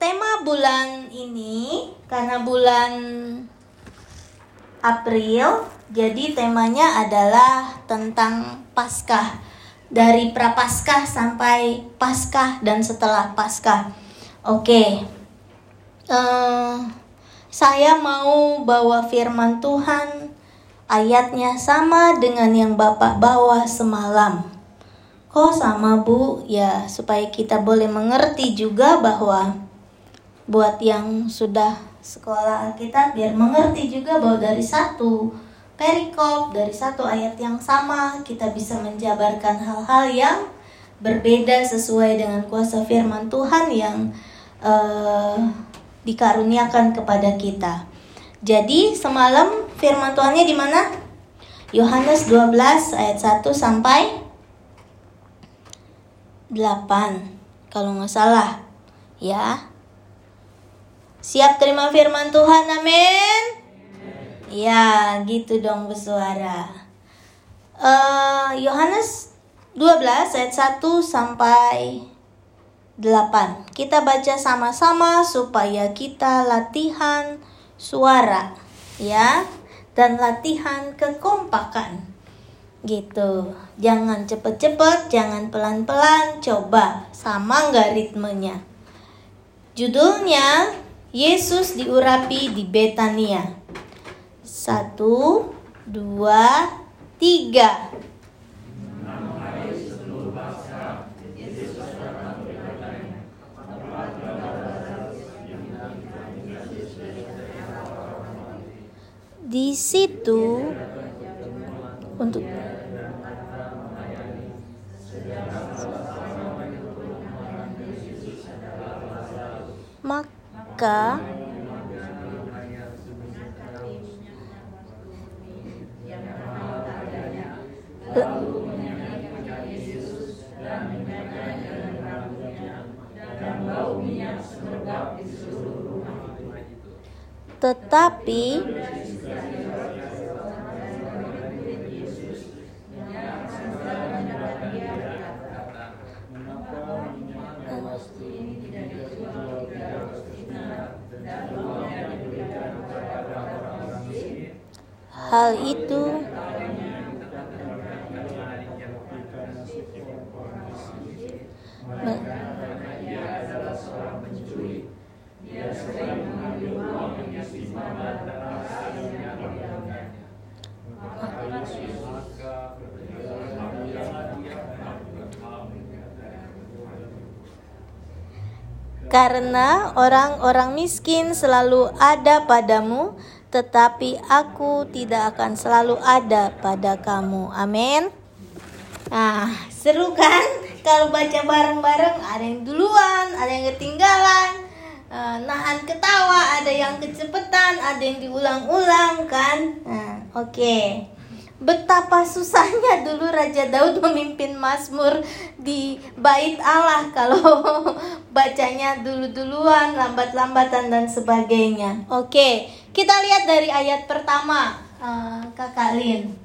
tema bulan ini karena bulan April, jadi temanya adalah tentang Paskah. Dari Prapaskah sampai Paskah dan setelah Paskah. Oke. Uh, saya mau bawa firman Tuhan ayatnya sama dengan yang Bapak bawa semalam. Kok sama Bu? Ya, supaya kita boleh mengerti juga bahwa buat yang sudah sekolah kita biar mengerti juga bahwa dari satu perikop dari satu ayat yang sama kita bisa menjabarkan hal-hal yang berbeda sesuai dengan kuasa firman Tuhan yang uh, dikaruniakan kepada kita. Jadi semalam firman Tuhannya di mana? Yohanes 12 ayat 1 sampai 8 kalau nggak salah ya siap terima firman Tuhan amin ya gitu dong bersuara eh, Yohanes uh, 12 ayat 1 sampai 8. Kita baca sama-sama supaya kita latihan suara ya dan latihan kekompakan. Gitu. Jangan cepet-cepet, jangan pelan-pelan, coba sama nggak ritmenya. Judulnya Yesus diurapi di Betania. Satu, dua, tiga. di situ untuk maka tetapi hal itu. Karena orang-orang miskin selalu ada padamu, tetapi aku tidak akan selalu ada pada kamu. Amin. Nah, seru kan? Kalau baca bareng-bareng, ada yang duluan, ada yang ketinggalan, uh, nahan ketawa, ada yang kecepetan, ada yang diulang-ulang kan? Nah, oke. Okay betapa susahnya dulu Raja Daud memimpin Mazmur di bait Allah kalau bacanya dulu-duluan, lambat-lambatan dan sebagainya. Oke, kita lihat dari ayat pertama, uh, Kakak Lin.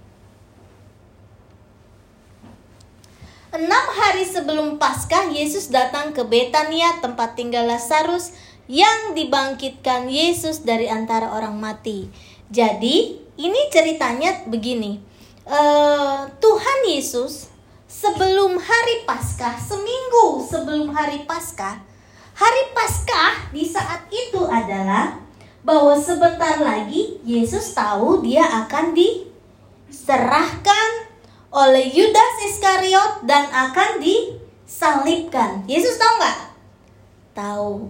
Enam hari sebelum Paskah, Yesus datang ke Betania, tempat tinggal Lazarus yang dibangkitkan Yesus dari antara orang mati. Jadi, ini ceritanya begini. Uh, Tuhan Yesus sebelum hari Paskah, seminggu sebelum hari Paskah, hari Paskah di saat itu adalah bahwa sebentar lagi Yesus tahu dia akan diserahkan oleh Yudas Iskariot dan akan disalibkan. Yesus tahu nggak? Tahu.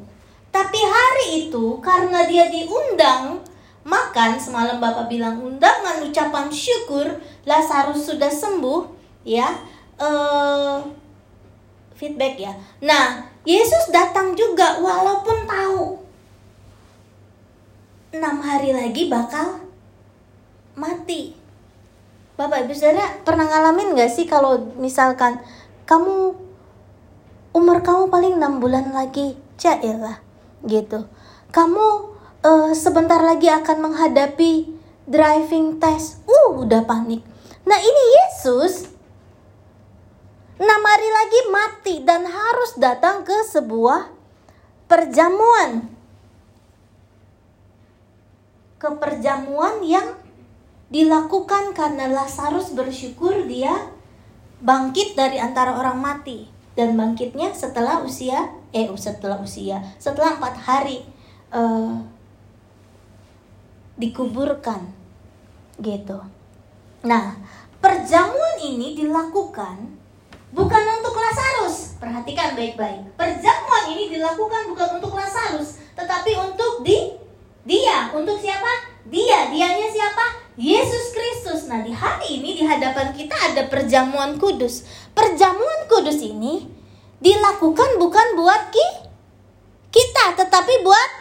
Tapi hari itu karena dia diundang makan semalam Bapak bilang undangan ucapan syukur Lazarus sudah sembuh ya uh, feedback ya nah Yesus datang juga walaupun tahu enam hari lagi bakal mati Bapak Ibu Saudara pernah ngalamin gak sih kalau misalkan kamu umur kamu paling enam bulan lagi cak ya gitu kamu uh, sebentar lagi akan menghadapi driving test. Uh, udah panik. Nah, ini Yesus enam hari lagi mati dan harus datang ke sebuah perjamuan. Ke perjamuan yang dilakukan karena Lazarus bersyukur dia bangkit dari antara orang mati dan bangkitnya setelah usia eh setelah usia setelah empat hari uh, dikuburkan gitu. Nah perjamuan ini dilakukan bukan untuk Lazarus. Perhatikan baik-baik. Perjamuan ini dilakukan bukan untuk Lazarus, tetapi untuk di dia. Untuk siapa? Dia. Dianya siapa? Yesus Kristus. Nah, di hari ini di hadapan kita ada perjamuan kudus. Perjamuan kudus ini dilakukan bukan buat ki kita, tetapi buat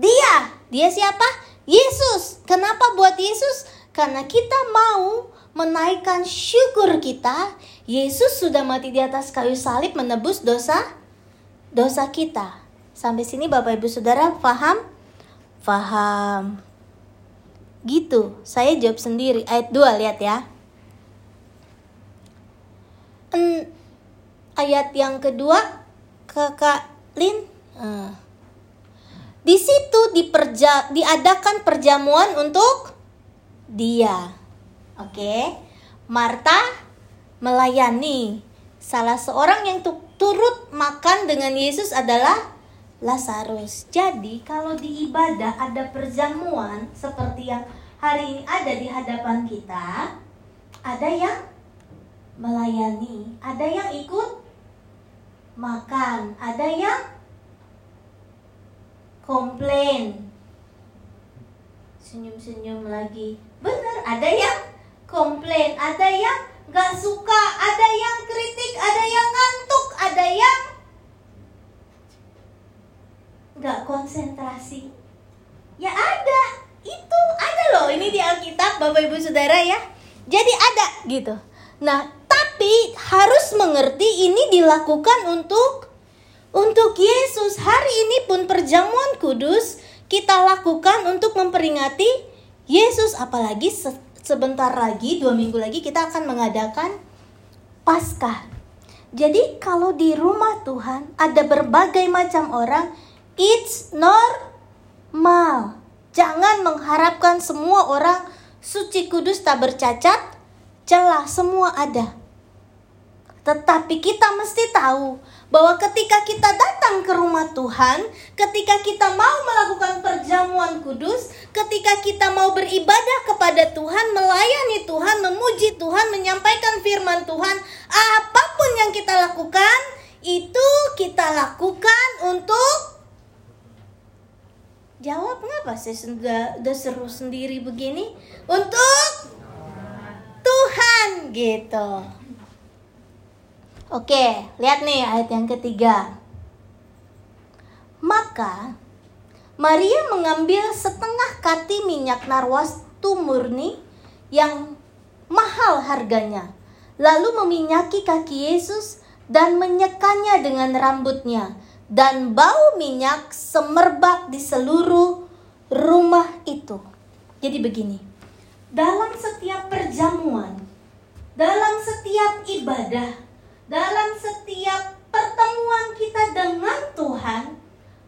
dia. Dia siapa? Yesus. Kenapa buat Yesus? Karena kita mau menaikkan syukur kita. Yesus sudah mati di atas kayu salib menebus dosa dosa kita. Sampai sini Bapak Ibu Saudara paham? Paham. Gitu, saya jawab sendiri. Ayat 2 lihat ya. En, ayat yang kedua Kakak Lin uh. Di situ diperja, diadakan perjamuan untuk dia. Oke. Marta melayani. Salah seorang yang turut makan dengan Yesus adalah Lazarus. Jadi kalau di ibadah ada perjamuan seperti yang hari ini ada di hadapan kita, ada yang melayani, ada yang ikut makan, ada yang komplain. Senyum-senyum lagi. Benar, ada yang komplain, ada yang gak suka, ada yang kritik, ada yang ngantuk, ada yang nggak konsentrasi. Ya ada itu ada loh. Ini di Alkitab Bapak Ibu Saudara ya. Jadi ada gitu. Nah tapi harus mengerti ini dilakukan untuk untuk Yesus. Hari ini pun perjamuan kudus kita lakukan untuk memperingati Yesus. Apalagi se sebentar lagi dua minggu lagi kita akan mengadakan Paskah. Jadi kalau di rumah Tuhan ada berbagai macam orang It's normal. Jangan mengharapkan semua orang suci kudus tak bercacat, celah semua ada. Tetapi kita mesti tahu bahwa ketika kita datang ke rumah Tuhan, ketika kita mau melakukan perjamuan kudus, ketika kita mau beribadah kepada Tuhan, melayani Tuhan, memuji Tuhan, menyampaikan firman Tuhan, apa pun yang kita lakukan, itu kita lakukan untuk Jawab ngapa sih sudah, sudah seru sendiri begini? Untuk Tuhan gitu. Oke, lihat nih ayat yang ketiga. Maka Maria mengambil setengah kati minyak narwas murni yang mahal harganya, lalu meminyaki kaki Yesus dan menyekanya dengan rambutnya dan bau minyak semerbak di seluruh rumah itu. Jadi begini, dalam setiap perjamuan, dalam setiap ibadah, dalam setiap pertemuan kita dengan Tuhan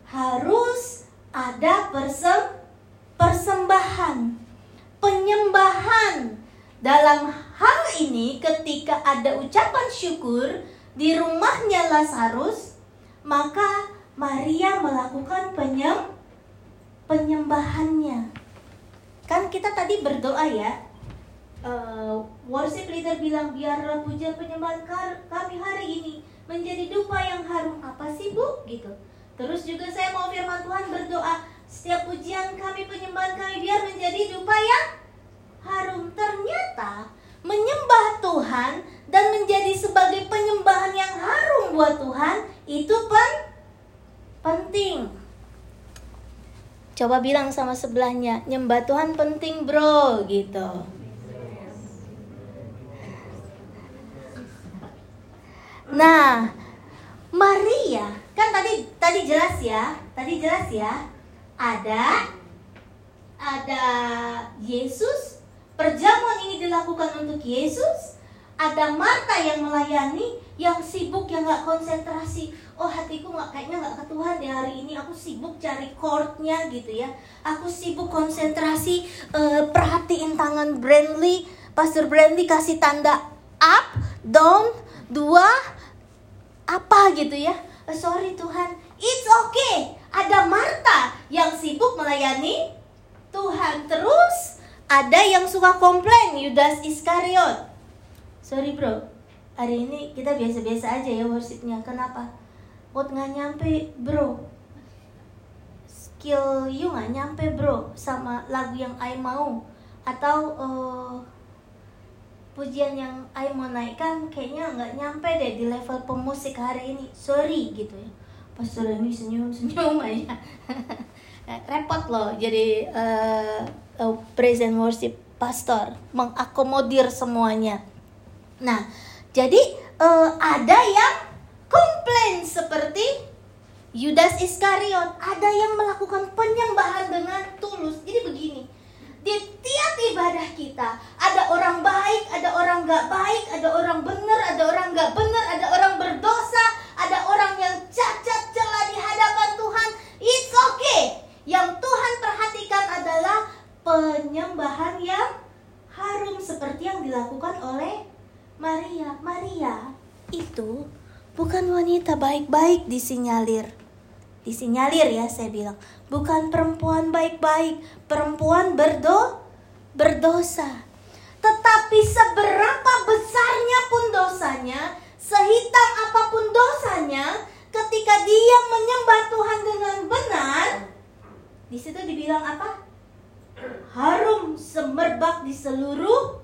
harus ada persem persembahan, penyembahan. Dalam hal ini ketika ada ucapan syukur di rumahnya Lazarus, maka Maria melakukan penyem penyembahannya. Kan kita tadi berdoa ya. Uh, worship leader bilang biarlah pujian penyembahan kami hari ini menjadi dupa yang harum apa sih bu gitu. Terus juga saya mau firman Tuhan berdoa setiap pujian kami penyembahan kami biar menjadi dupa yang harum. Ternyata menyembah Tuhan dan menjadi sebagai penyembahan yang harum buat Tuhan itu pen penting. Coba bilang sama sebelahnya, nyembah Tuhan penting bro gitu. Nah, Maria kan tadi tadi jelas ya, tadi jelas ya, ada ada Yesus Perjamuan ini dilakukan untuk Yesus, ada Marta yang melayani yang sibuk yang nggak konsentrasi oh hatiku nggak kayaknya nggak ke Tuhan di hari ini. Aku sibuk cari chordnya gitu ya. Aku sibuk konsentrasi uh, perhatiin tangan Brandly Pastor Brandly kasih tanda up down dua apa gitu ya. Uh, sorry Tuhan it's okay. Ada Marta yang sibuk melayani Tuhan terus. Ada yang suka komplain Yudas Iskariot. Sorry bro. Hari ini kita biasa-biasa aja ya worshipnya. Kenapa Buat nggak nyampe bro. Skill you nggak nyampe bro sama lagu yang I mau. Atau uh, pujian yang I mau naikkan kayaknya nggak nyampe deh di level pemusik hari ini. Sorry gitu ya. Pastor ini senyum senyum aja. Repot loh jadi uh, uh, praise worship pastor. Mengakomodir semuanya. Nah jadi uh, ada yang komplain seperti Yudas Iskariot ada yang melakukan penyembahan dengan tulus jadi begini di tiap ibadah kita ada orang baik, ada orang gak baik, ada orang benar, ada orang gak benar, ada orang berdosa, ada orang yang cacat celah di hadapan Tuhan. It's okay. Yang Tuhan perhatikan adalah penyembahan yang harum seperti yang dilakukan oleh Maria. Maria itu bukan wanita baik-baik disinyalir. Disinyalir ya saya bilang. Bukan perempuan baik-baik perempuan berdo berdosa. Tetapi seberapa besarnya pun dosanya sehitam apa pun dosanya ketika dia menyembah Tuhan dengan benar di situ dibilang apa? Harum semerbak di seluruh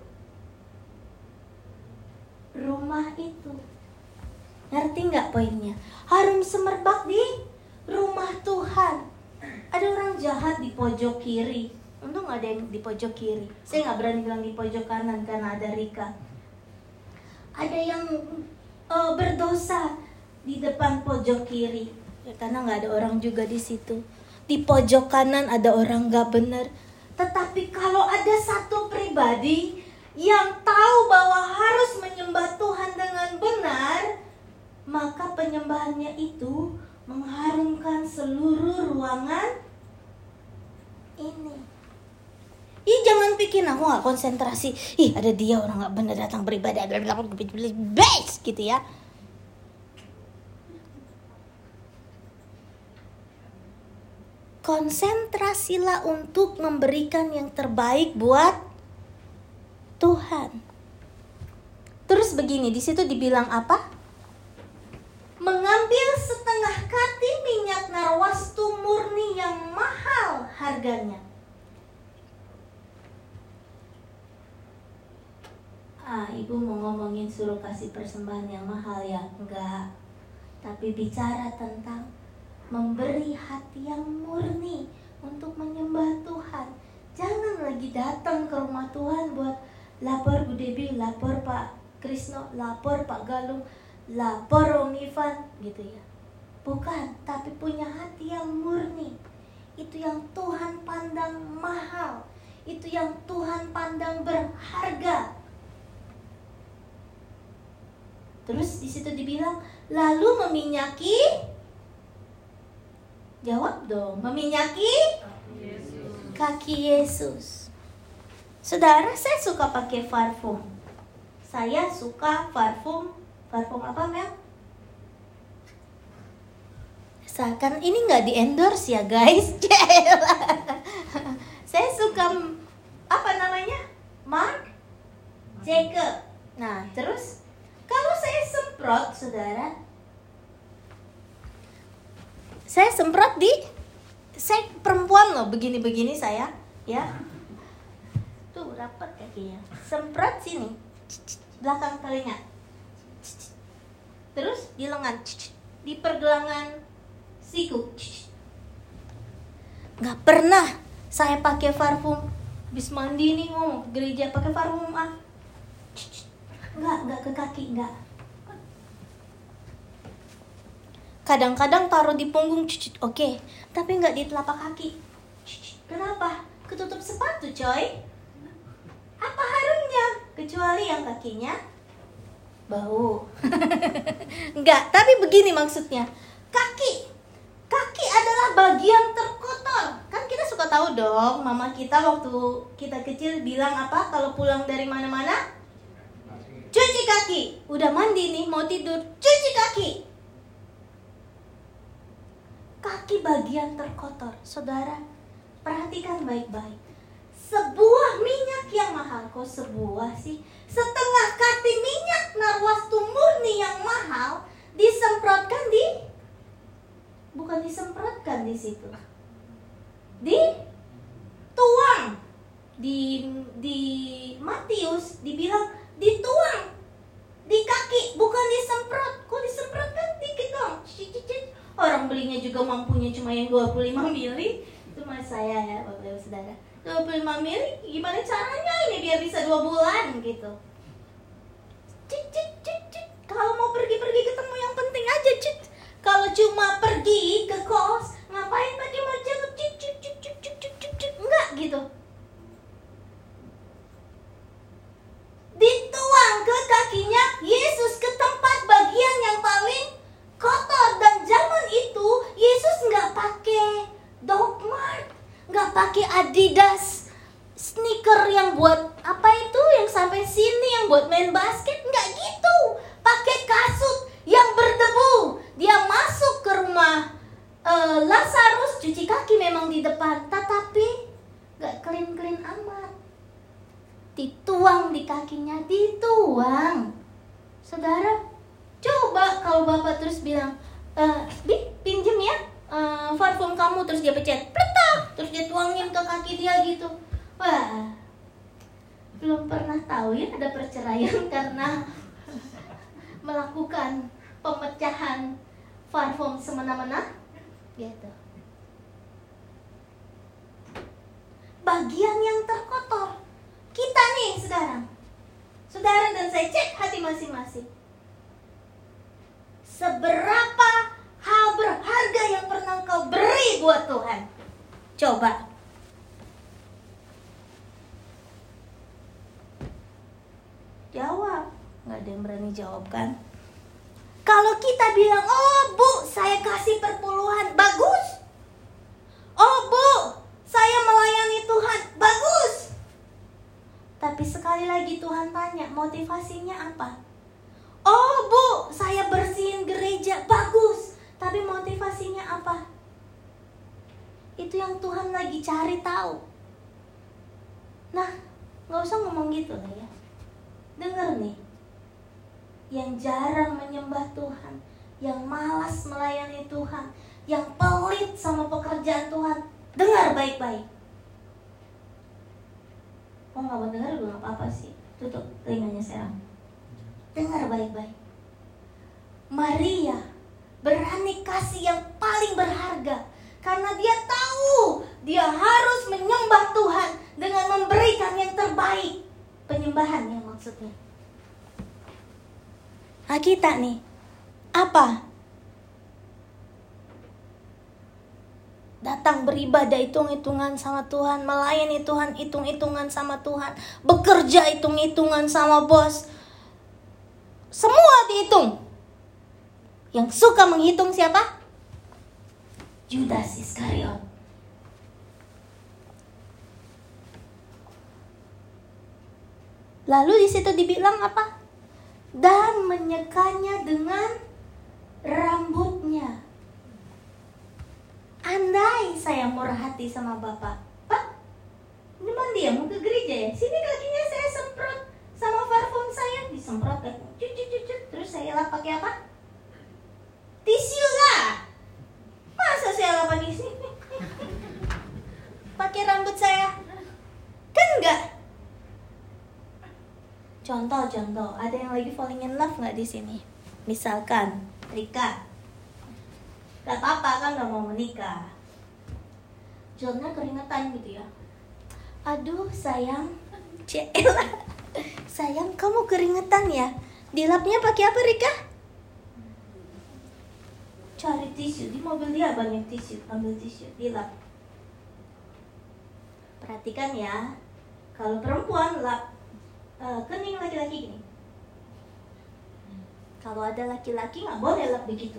rumah itu ngerti nggak poinnya harum semerbak di rumah Tuhan. Ada orang jahat di pojok kiri. Untung ada yang di pojok kiri. Saya nggak berani bilang di pojok kanan karena ada Rika. Ada yang uh, berdosa di depan pojok kiri. Ya, karena nggak ada orang juga di situ. Di pojok kanan ada orang nggak benar. Tetapi kalau ada satu pribadi yang tahu bahwa harus menyembah Tuhan dengan benar, maka penyembahannya itu mengharumkan seluruh ruangan ini. Ih jangan bikin aku nggak konsentrasi. Ih ada dia orang nggak benar datang beribadah, best gitu ya. Konsentrasilah untuk memberikan yang terbaik buat Tuhan. Terus begini, di situ dibilang apa? Mengambil setengah kati minyak narwastu murni yang mahal harganya. Ah, ibu mau ngomongin suruh kasih persembahan yang mahal ya? Enggak. Tapi bicara tentang memberi hati yang murni untuk menyembah Tuhan. Jangan lagi datang ke rumah Tuhan buat lapor Bu Debi, lapor Pak Krisno, lapor Pak Galung lapor Om Ivan gitu ya. Bukan tapi punya hati yang murni. Itu yang Tuhan pandang mahal. Itu yang Tuhan pandang berharga. Terus di situ dibilang lalu meminyaki? Jawab dong meminyaki? Kaki Yesus. Saudara saya suka pakai parfum. Saya suka parfum Parfum apa Mel? Seakan ini nggak di endorse ya guys. Saya suka apa namanya? Mark Jacob. Nah terus kalau saya semprot saudara, saya semprot di saya perempuan loh begini-begini saya ya tuh rapat kakinya semprot sini belakang telinga terus di lengan di pergelangan siku nggak pernah saya pakai parfum. Bis mandi nih mau gereja pakai parfum ah. Nggak nggak ke kaki nggak. Kadang-kadang taruh di punggung oke okay. tapi nggak di telapak kaki. Kenapa? Ketutup sepatu coy. Apa harumnya? Kecuali yang kakinya bau. Enggak tapi begini maksudnya. Kaki. Kaki adalah bagian terkotor. Kan kita suka tahu dong mama kita waktu kita kecil bilang apa kalau pulang dari mana-mana? Cuci kaki. Udah mandi nih mau tidur. Cuci kaki. Kaki bagian terkotor. Saudara perhatikan baik-baik sebuah minyak yang mahal. Kok sebuah sih? Setengah kati minyak narwastu murni yang mahal disemprotkan di bukan disemprotkan di situ. Di tuang. Di di Matius dibilang dituang di kaki bukan disemprot. Kok disemprot kan dikit dong. Orang belinya juga mampunya cuma yang 25 mili. Itu mas saya ya bapak saudara 25 mili gimana caranya? Ini biar bisa dua bulan gitu. Cik cik cik cik. Kalau mau pergi-pergi ketemu yang penting aja cik. Kalau cuma pergi ke kos ngapain pakai mau cek cik cik cik cik cik cik cik. Enggak gitu. Jawab. Nggak ada yang berani jawab kan? Kalau kita bilang, oh bu, saya kasih perpuluhan, bagus. Oh bu, saya melayani Tuhan, bagus. Tapi sekali lagi Tuhan tanya, motivasinya apa? Oh bu, saya bersihin gereja, bagus. Tapi motivasinya apa? Itu yang Tuhan lagi cari tahu. Nah, nggak usah ngomong gitu lah ya. Dengar nih, yang jarang menyembah Tuhan, yang malas melayani Tuhan, yang pelit sama pekerjaan Tuhan, dengar baik-baik. Oh nggak mau dengar gue apa-apa sih. Tutup telinganya sekarang. Dengar baik-baik. Maria berani kasih yang paling berharga karena dia tahu dia harus menyembah Tuhan dengan memberikan yang terbaik. Penyembahan yang maksudnya. Nah kita nih, apa? Datang beribadah hitung-hitungan sama Tuhan, melayani Tuhan hitung-hitungan sama Tuhan, bekerja hitung-hitungan sama bos, semua dihitung. Yang suka menghitung siapa? Judas Iskariot. Lalu di situ dibilang apa? Dan menyekanya dengan rambutnya. Andai saya murah hati sama Bapak. Pak, ini mandi ya? Mau ke gereja ya? Sini kakinya saya semprot sama parfum saya disemprot kan cuci cuci terus saya lap pakai apa tisu lah masa saya lap pakai sini pakai rambut saya kan enggak contoh contoh ada yang lagi falling in love nggak di sini misalkan Rika gak apa-apa kan nggak mau menikah Johnnya keringetan gitu ya aduh sayang Cela Sayang, kamu keringetan ya? Dilapnya pakai apa, Rika? Cari tisu. Di mobil dia banyak tisu. Ambil tisu, dilap. Perhatikan ya. Kalau perempuan lap uh, kening laki-laki gini. Kalau ada laki-laki nggak boleh lap begitu.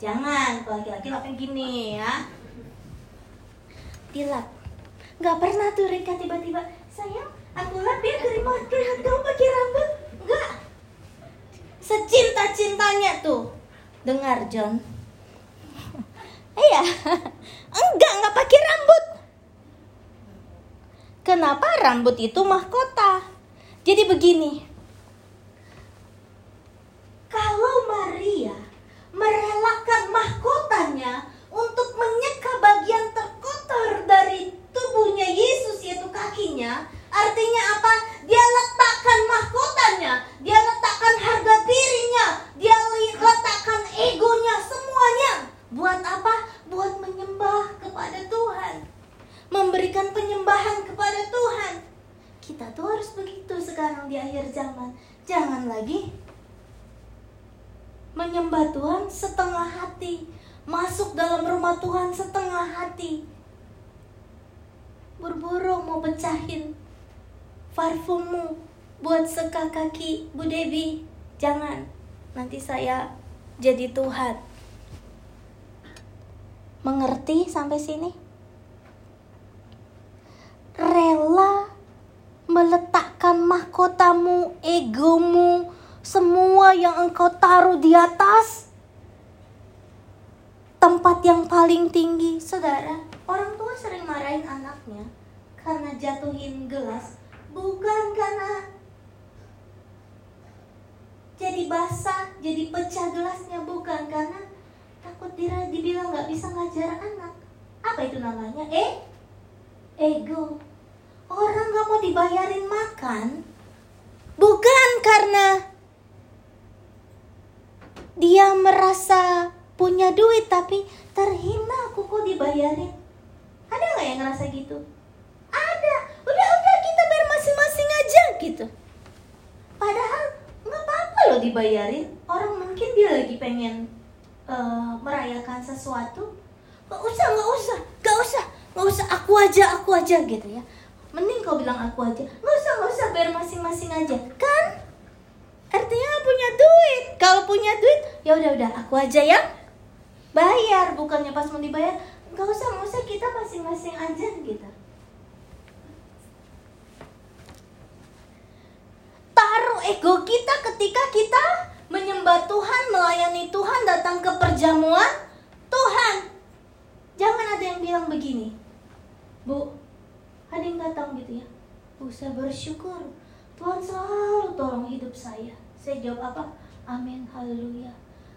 Jangan, kalau laki-laki lapnya gini ya. Dilap. Nggak pernah tuh Rika tiba-tiba, sayang, aku lap kerimat kerimat kamu pakai rambut. Enggak. Secinta-cintanya tuh. Dengar John. Iya. Enggak, enggak pakai rambut. Kenapa rambut itu mahkota? Jadi begini. Kalau Maria merelakan mahkotanya untuk menyeka bagian terkotor dari tubuhnya Yesus yaitu kakinya, artinya apa? Dia letakkan mahkotanya, dia letakkan harga dirinya, dia letakkan egonya semuanya. Buat apa? Buat menyembah kepada Tuhan memberikan penyembahan kepada Tuhan. Kita tuh harus begitu sekarang di akhir zaman. Jangan lagi menyembah Tuhan setengah hati, masuk dalam rumah Tuhan setengah hati. Berburu mau pecahin parfummu buat seka kaki Bu Debi. Jangan, nanti saya jadi Tuhan. Mengerti sampai sini? Rela meletakkan mahkotamu, egomu, semua yang engkau taruh di atas tempat yang paling tinggi. Saudara, orang tua sering marahin anaknya karena jatuhin gelas, bukan karena jadi basah, jadi pecah gelasnya, bukan karena takut dibilang nggak bisa ngajar anak. Apa itu namanya? Eh, ego. Orang gak mau dibayarin makan bukan karena dia merasa punya duit tapi terhina aku kok dibayarin. Ada nggak yang ngerasa gitu? Ada. Udah udah kita bayar masing-masing aja gitu. Padahal nggak apa-apa loh dibayarin. Orang mungkin dia lagi pengen uh, merayakan sesuatu. Gak usah, gak usah, gak usah nggak usah aku aja aku aja gitu ya. Mending kau bilang aku aja. Nggak usah nggak usah bayar masing-masing aja. Kan? Artinya punya duit. Kalau punya duit ya udah udah aku aja ya bayar. Bukannya pas mau dibayar nggak usah nggak usah kita masing-masing aja gitu. Taruh ego kita ketika kita menyembah Tuhan melayani Tuhan datang ke perjamuan Tuhan. Jangan ada yang bilang begini Bu, ada yang datang gitu ya. Bu, saya bersyukur. Tuhan selalu tolong hidup saya. Saya jawab apa? Amin, haleluya.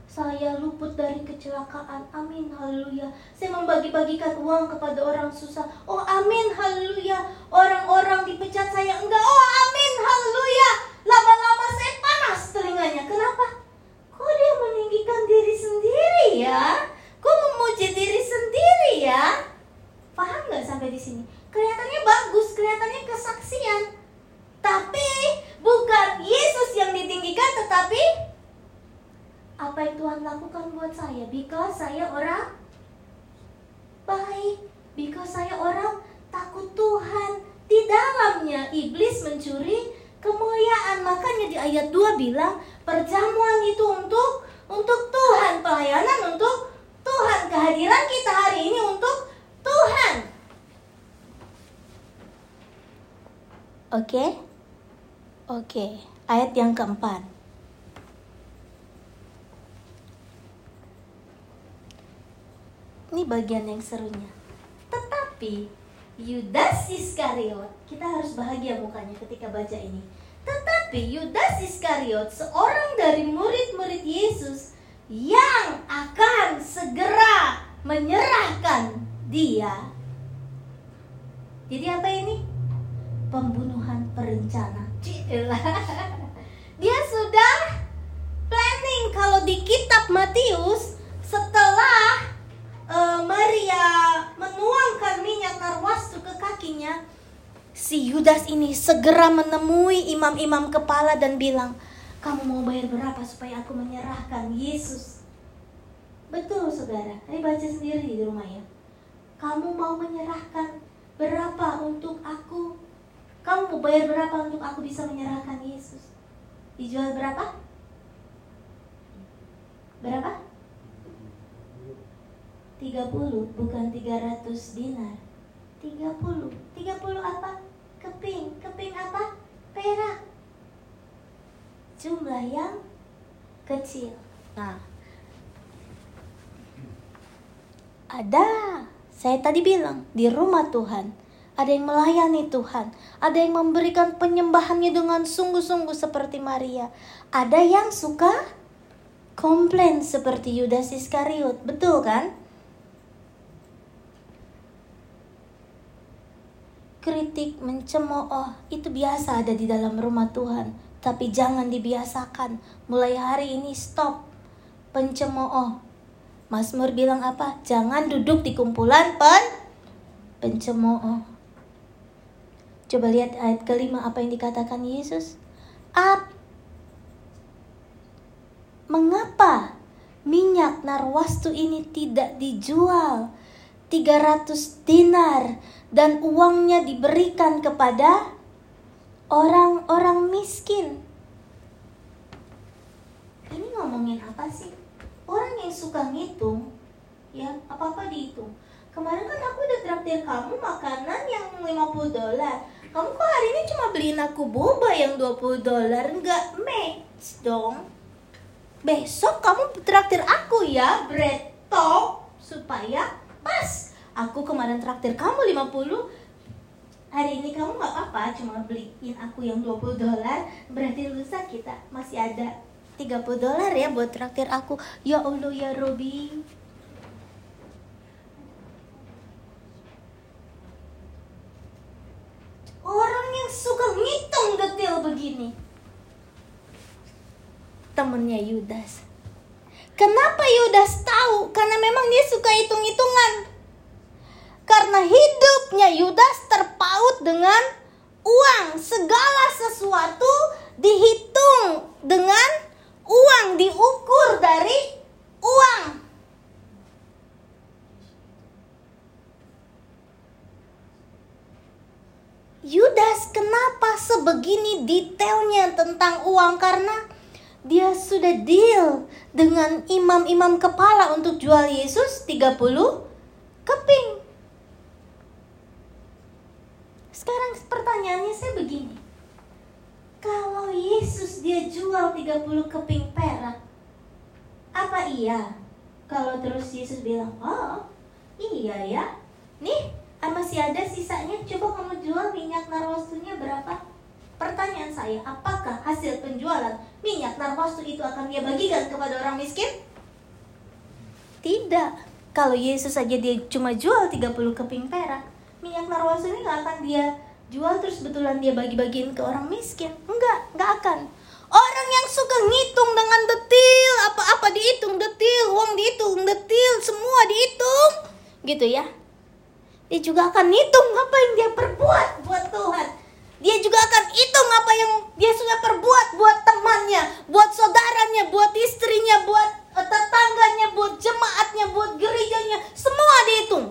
Saya luput dari kecelakaan. Amin, haleluya. Saya membagi-bagikan uang kepada orang susah. Oh, amin, haleluya. Orang-orang dipecat saya enggak. Oh, amin, haleluya. Lama-lama saya panas telinganya. Kenapa? Kok dia meninggikan diri sendiri ya? Kok memuji diri sendiri ya? Paham nggak sampai di sini? Kelihatannya bagus, kelihatannya kesaksian. Tapi bukan Yesus yang ditinggikan, tetapi apa yang Tuhan lakukan buat saya? Because saya orang baik, because saya orang takut Tuhan. Di dalamnya iblis mencuri kemuliaan. Makanya di ayat 2 bilang perjamuan itu untuk untuk Tuhan, pelayanan untuk Tuhan. Kehadiran kita hari ini untuk Tuhan. Oke? Oke, ayat yang keempat. Ini bagian yang serunya. Tetapi Yudas Iskariot, kita harus bahagia mukanya ketika baca ini. Tetapi Yudas Iskariot, seorang dari murid-murid Yesus yang akan segera menyerahkan dia. Jadi apa ini? Pembunuhan berencana. Dia sudah planning kalau di kitab Matius setelah uh, Maria menuangkan minyak narwastu ke kakinya, si Yudas ini segera menemui imam-imam kepala dan bilang, "Kamu mau bayar berapa supaya aku menyerahkan Yesus?" Betul, saudara. Ini baca sendiri di rumah ya. Kamu mau menyerahkan berapa untuk aku? Kamu mau bayar berapa untuk aku bisa menyerahkan Yesus? Dijual berapa? Berapa? 30 bukan 300 dinar 30 30 apa? Keping Keping apa? Perak Jumlah yang kecil Nah Ada Saya tadi bilang Di rumah Tuhan ada yang melayani Tuhan, ada yang memberikan penyembahannya dengan sungguh-sungguh seperti Maria. Ada yang suka komplain seperti Yudas Iskariot, betul kan? Kritik, mencemooh itu biasa ada di dalam rumah Tuhan, tapi jangan dibiasakan. Mulai hari ini stop pencemooh. Mazmur bilang apa? Jangan duduk di kumpulan pen pencemooh. Coba lihat ayat kelima apa yang dikatakan Yesus. Ap, mengapa minyak narwastu ini tidak dijual 300 dinar dan uangnya diberikan kepada orang-orang miskin? Ini ngomongin apa sih? Orang yang suka ngitung, ya apa-apa dihitung. Kemarin kan aku udah traktir kamu makanan yang 50 dolar. Kamu kok hari ini cuma beliin aku boba yang 20 dolar? Nggak match dong. Besok kamu traktir aku ya bread top supaya pas. Aku kemarin traktir kamu 50 hari ini kamu nggak apa-apa cuma beliin aku yang 20 dolar. Berarti lusa kita masih ada 30 dolar ya buat traktir aku ya Allah ya Robi Orang yang suka ngitung detail begini. Temennya Yudas. Kenapa Yudas tahu? Karena memang dia suka hitung-hitungan. Karena hidupnya Yudas terpaut dengan uang. Segala sesuatu dihitung dengan uang, diukur dari uang. Yudas kenapa sebegini detailnya tentang uang karena dia sudah deal dengan imam-imam kepala untuk jual Yesus 30 keping. Sekarang pertanyaannya saya begini. Kalau Yesus dia jual 30 keping perak, apa iya? Kalau terus Yesus bilang, "Oh, iya ya. Nih, masih ada sisanya coba kamu jual minyak narwastunya berapa pertanyaan saya apakah hasil penjualan minyak narwastu itu akan dia bagikan kepada orang miskin tidak kalau Yesus saja dia cuma jual 30 keping perak minyak narwastu ini nggak akan dia jual terus betulan dia bagi-bagiin ke orang miskin enggak nggak akan Orang yang suka ngitung dengan detil, apa-apa dihitung detil, uang dihitung detil, semua dihitung, gitu ya. Dia juga akan hitung apa yang dia perbuat buat Tuhan. Dia juga akan hitung apa yang dia sudah perbuat buat temannya, buat saudaranya, buat istrinya, buat eh, tetangganya, buat jemaatnya, buat gerejanya. Semua dihitung.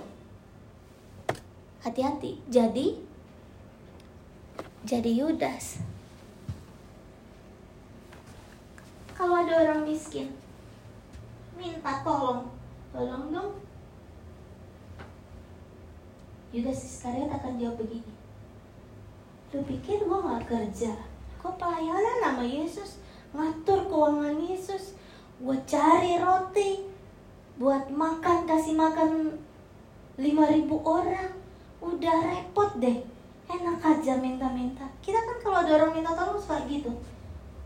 Hati-hati. Jadi jadi Yudas. Kalau ada orang miskin, minta tolong. Tolong dong, Yudas Iskariot akan jawab begini. Lu pikir gue gak kerja? Gue pelayanan nama Yesus, ngatur keuangan Yesus, gue cari roti, buat makan, kasih makan 5000 orang. Udah repot deh, enak aja minta-minta. Kita kan kalau ada orang minta tolong suka gitu.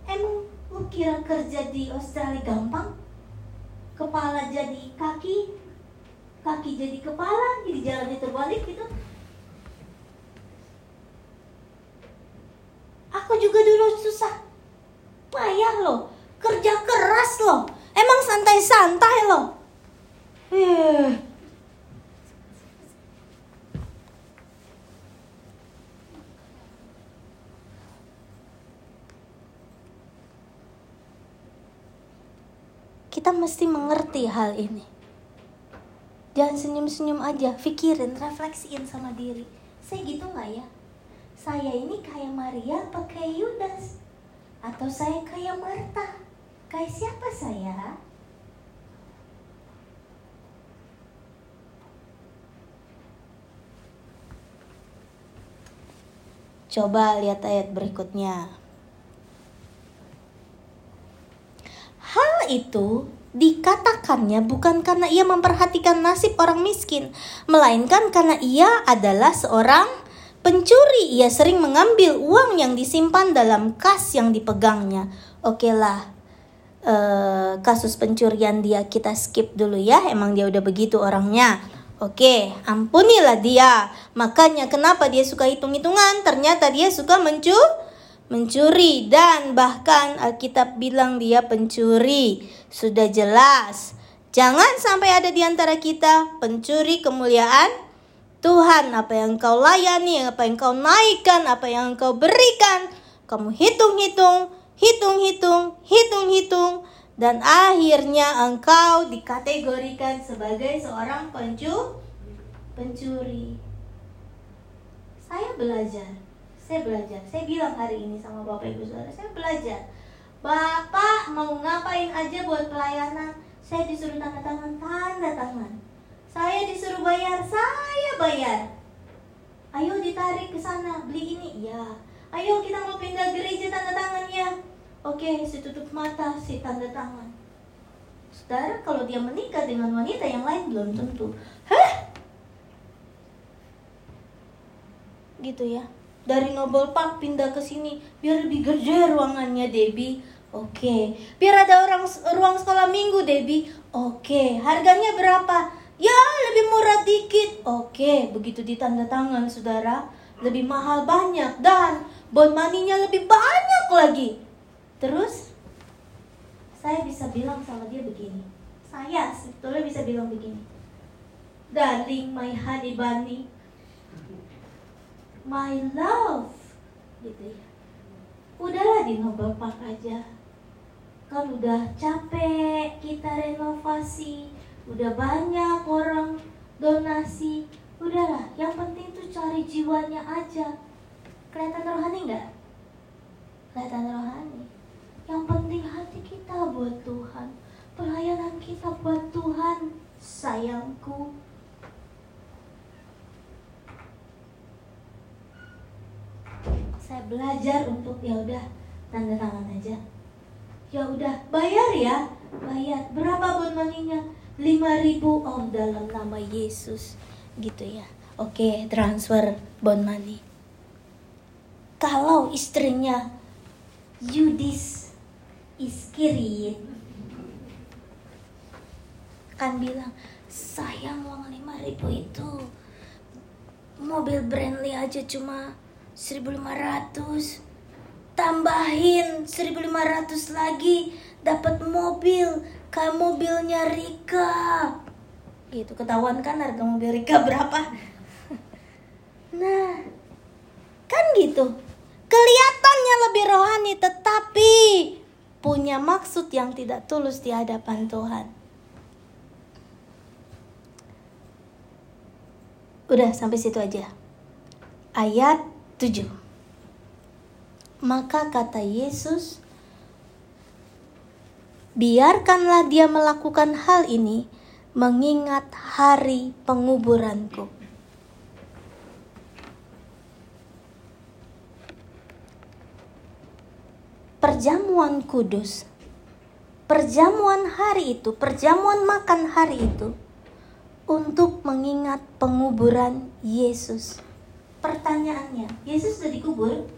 Emang lu kira kerja di Australia gampang? Kepala jadi kaki, kaki jadi kepala jadi jalannya terbalik gitu aku juga dulu susah payah loh kerja keras loh emang santai-santai loh eh. kita mesti mengerti hal ini jangan senyum-senyum aja pikirin refleksiin sama diri saya gitu nggak ya saya ini kayak Maria pakai Yudas Atau saya kayak Marta? Kayak siapa saya? Coba lihat ayat berikutnya. Hal itu dikatakannya bukan karena ia memperhatikan nasib orang miskin, melainkan karena ia adalah seorang pencuri. Ia sering mengambil uang yang disimpan dalam kas yang dipegangnya. Oke lah, uh, kasus pencurian dia kita skip dulu ya. Emang dia udah begitu orangnya. Oke, ampunilah dia. Makanya kenapa dia suka hitung-hitungan? Ternyata dia suka mencu mencuri dan bahkan Alkitab bilang dia pencuri. Sudah jelas. Jangan sampai ada di antara kita pencuri kemuliaan Tuhan. Apa yang kau layani, apa yang kau naikkan, apa yang kau berikan. Kamu hitung-hitung, hitung-hitung, hitung-hitung dan akhirnya engkau dikategorikan sebagai seorang pencu pencuri. Saya belajar, saya belajar. Saya bilang hari ini sama Bapak Ibu Saudara, saya belajar. Bapak mau ngapain aja buat pelayanan, saya disuruh tanda tangan, tanda tangan. Saya disuruh bayar, saya bayar. Ayo ditarik ke sana, beli ini, ya. Ayo kita mau pindah gereja tanda tangan ya Oke, si tutup mata, si tanda tangan. Saudara, kalau dia menikah dengan wanita yang lain belum tentu. Hah? Gitu ya. Dari Noble Park pindah ke sini biar lebih gede ruangannya Debbie. Oke, biar ada orang ruang sekolah minggu Debbie. Oke, harganya berapa? Ya, lebih murah dikit. Oke, begitu ditanda tangan saudara, lebih mahal banyak dan bond money-nya lebih banyak lagi. Terus saya bisa bilang sama dia begini. Saya sebetulnya bisa bilang begini. Darling, my honey bunny. My love. Gitu ya. Udahlah di Nobel Park aja. Kan udah capek kita renovasi. Udah banyak orang donasi. Udahlah, yang penting tuh cari jiwanya aja. Kelihatan rohani nggak? Kelihatan rohani. Yang penting hati kita buat Tuhan. Pelayanan kita buat Tuhan, sayangku. Saya belajar untuk ya udah tanda tangan aja. Ya udah bayar ya, bayar. Berapa bon maninya? 5000 oh dalam nama Yesus. Gitu ya. Oke, transfer bon money. Kalau istrinya Yudis Iskirin kan bilang sayang uang lima ribu itu mobil Brandly aja cuma 1500 tambahin 1500 lagi dapat mobil kayak mobilnya Rika gitu ketahuan kan harga mobil Rika berapa nah kan gitu kelihatannya lebih rohani tetapi punya maksud yang tidak tulus di hadapan Tuhan. Udah sampai situ aja. Ayat 7. Maka kata Yesus, biarkanlah dia melakukan hal ini mengingat hari penguburanku. perjamuan kudus. Perjamuan hari itu, perjamuan makan hari itu untuk mengingat penguburan Yesus. Pertanyaannya, Yesus sudah dikubur?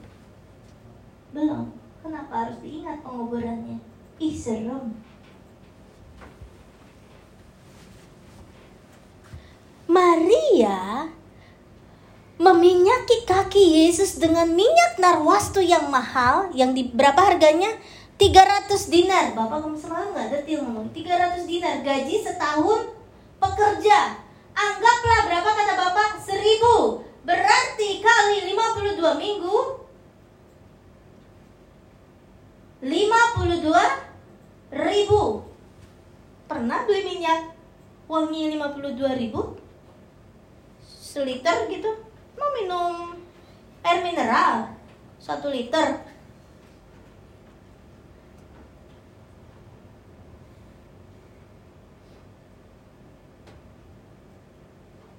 Belum. Kenapa harus diingat penguburannya? Ih, serem. Maria meminyaki kaki Yesus dengan minyak narwastu yang mahal yang di berapa harganya 300 dinar Bapak kamu semalam nggak detil ngomong 300 dinar gaji setahun pekerja anggaplah berapa kata Bapak 1000 berarti kali 52 minggu 52 ribu. Pernah beli minyak? Wangi 52 ribu? Seliter gitu? Mau minum air mineral? Satu liter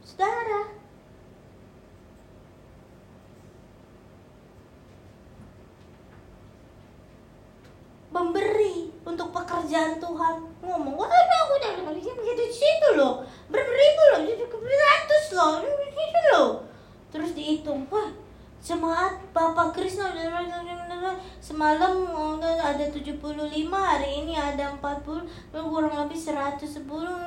Saudara, memberi untuk Tuhan ngomong wah aku udah begitu situ loh. Beribu loh ratus loh itu loh. Terus dihitung wah Jemaat Bapak Krisna semalam ada 75 hari ini ada 40 kurang lebih 110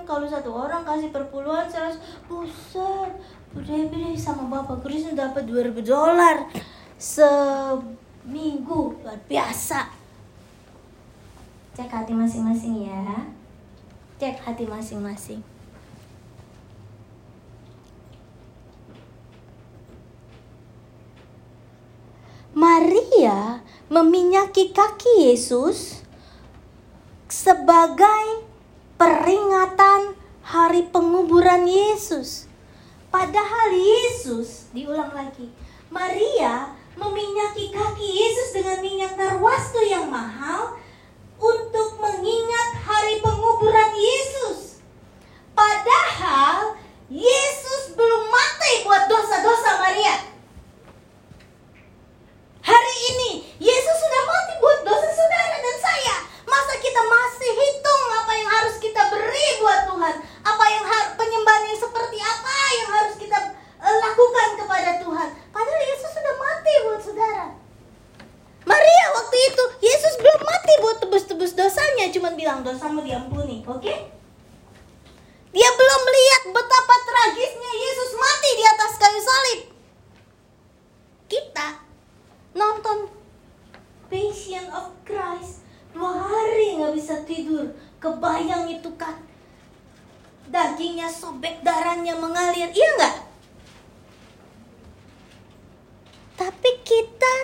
kalau satu orang kasih perpuluhan 100 buset udah beda sama Bapak Krisna dapat 2000 dolar seminggu. Luar biasa cek hati masing-masing ya cek hati masing-masing Maria meminyaki kaki Yesus sebagai peringatan hari penguburan Yesus. Padahal Yesus, diulang lagi, Maria meminyaki kaki Yesus dengan minyak narwastu yang mahal mengingat hari penguburan Yesus. Padahal Yesus belum mati buat dosa-dosa Maria. Hari ini Yesus sudah mati buat dosa saudara dan saya. Masa kita masih hitung apa yang harus kita beri buat Tuhan? Apa yang penyembahan yang seperti apa yang harus kita uh, lakukan kepada Tuhan? Padahal Yesus sudah mati buat saudara. Maria waktu itu Yesus belum mati buat tebus-tebus dosanya, cuma bilang dosamu diampuni, oke? Okay? Dia belum melihat betapa tragisnya Yesus mati di atas kayu salib. Kita nonton Passion of Christ dua hari nggak bisa tidur kebayang itu kan dagingnya sobek darahnya mengalir iya nggak tapi kita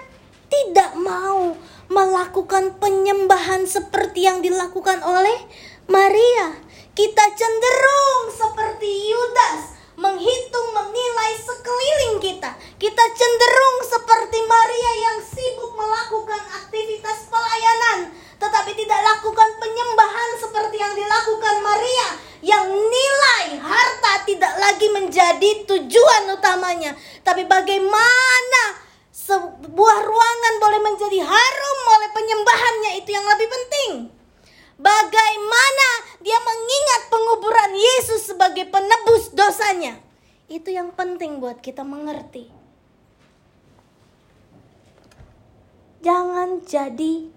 tidak mau melakukan penyembahan seperti yang dilakukan oleh Maria kita cenderung seperti Yudas menghitung, menilai sekeliling kita. Kita cenderung seperti Maria yang sibuk melakukan aktivitas pelayanan, tetapi tidak lakukan penyembahan seperti yang dilakukan Maria, yang nilai harta tidak lagi menjadi tujuan utamanya, tapi bagaimana sebuah ruangan boleh menjadi harum oleh penyembahannya itu yang lebih penting. Bagaimana dia mengingat penguburan Yesus sebagai penebus dosanya. Itu yang penting buat kita mengerti. Jangan jadi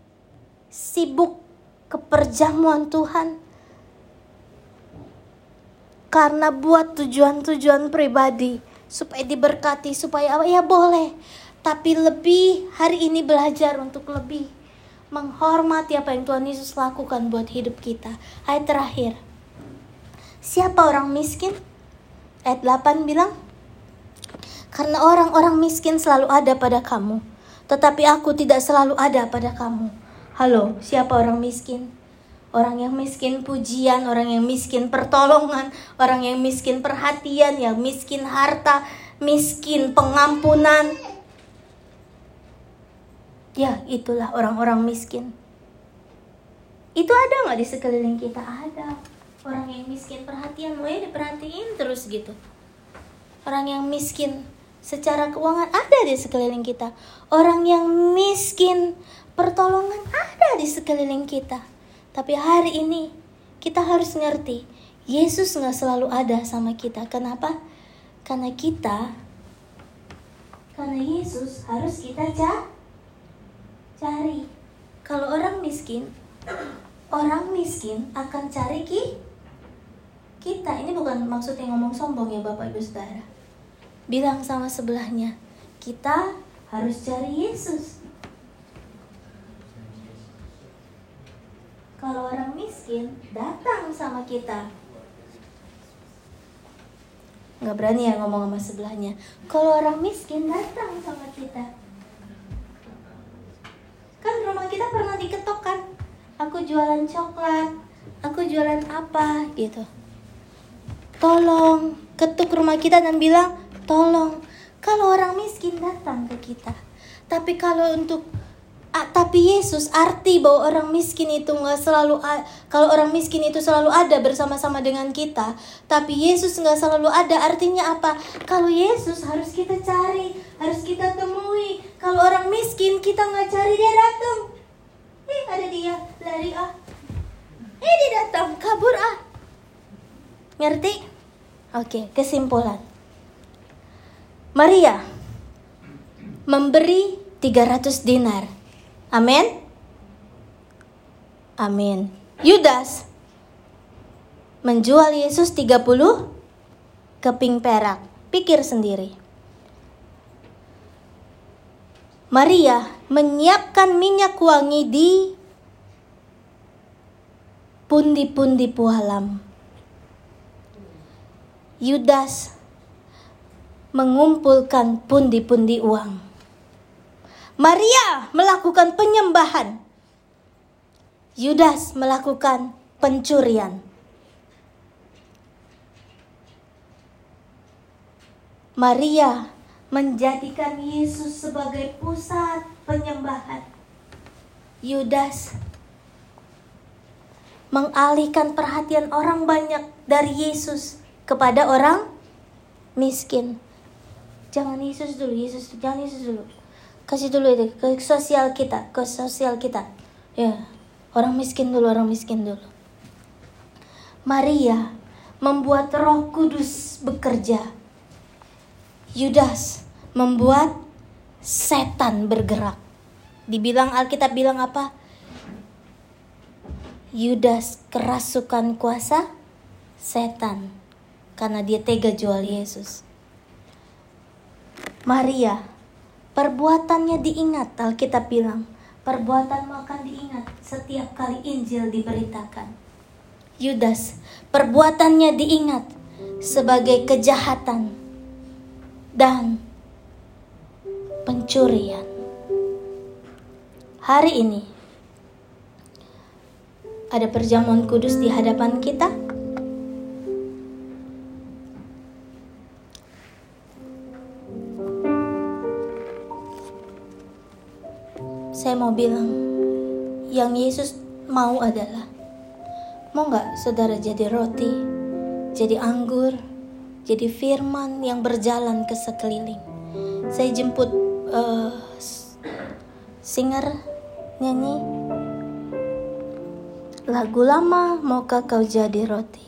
sibuk keperjamuan Tuhan karena buat tujuan-tujuan pribadi supaya diberkati supaya apa ya boleh tapi lebih hari ini belajar untuk lebih menghormati apa yang Tuhan Yesus lakukan buat hidup kita. Ayat terakhir. Siapa orang miskin? Ayat 8 bilang, Karena orang-orang miskin selalu ada pada kamu, tetapi aku tidak selalu ada pada kamu. Halo, siapa orang miskin? Orang yang miskin pujian, orang yang miskin pertolongan, orang yang miskin perhatian, yang miskin harta, miskin pengampunan, Ya, itulah orang-orang miskin. Itu ada nggak di sekeliling kita? Ada. Orang yang miskin perhatian, mau ya diperhatiin terus gitu. Orang yang miskin secara keuangan ada di sekeliling kita. Orang yang miskin pertolongan ada di sekeliling kita. Tapi hari ini kita harus ngerti, Yesus nggak selalu ada sama kita. Kenapa? Karena kita, karena Yesus harus kita cari cari. Kalau orang miskin, orang miskin akan cari ki kita. Ini bukan maksudnya ngomong sombong ya Bapak Ibu Saudara. Bilang sama sebelahnya, kita harus cari Yesus. Kalau orang miskin datang sama kita, nggak berani ya ngomong sama sebelahnya. Kalau orang miskin datang sama kita, Kan rumah kita pernah diketok kan? Aku jualan coklat, aku jualan apa gitu. Tolong, ketuk rumah kita dan bilang, tolong. Kalau orang miskin datang ke kita. Tapi kalau untuk Tapi Yesus arti bahwa orang miskin itu nggak selalu kalau orang miskin itu selalu ada bersama-sama dengan kita tapi Yesus nggak selalu ada artinya apa? Kalau Yesus harus kita cari harus kita temui. Kalau orang miskin kita nggak cari dia datang. Eh ada dia lari ah. Eh dia datang kabur ah. Ngerti? Oke kesimpulan. Maria memberi 300 dinar Amin. Amin. Yudas menjual Yesus 30 keping perak. Pikir sendiri. Maria menyiapkan minyak wangi di pundi-pundi pualam. Yudas mengumpulkan pundi-pundi uang. Maria melakukan penyembahan. Yudas melakukan pencurian. Maria menjadikan Yesus sebagai pusat penyembahan. Yudas mengalihkan perhatian orang banyak dari Yesus kepada orang miskin. Jangan Yesus dulu, Yesus jangan Yesus dulu kasih dulu itu ke sosial kita ke sosial kita. Ya orang miskin dulu orang miskin dulu. Maria membuat Roh Kudus bekerja. Yudas membuat setan bergerak. Dibilang Alkitab bilang apa? Yudas kerasukan kuasa setan karena dia tega jual Yesus. Maria Perbuatannya diingat, Alkitab bilang. Perbuatanmu akan diingat setiap kali Injil diberitakan. Yudas, perbuatannya diingat sebagai kejahatan dan pencurian. Hari ini ada perjamuan kudus di hadapan kita saya mau bilang yang Yesus mau adalah mau nggak saudara jadi roti, jadi anggur, jadi firman yang berjalan ke sekeliling. Saya jemput uh, singer nyanyi lagu lama maukah kau jadi roti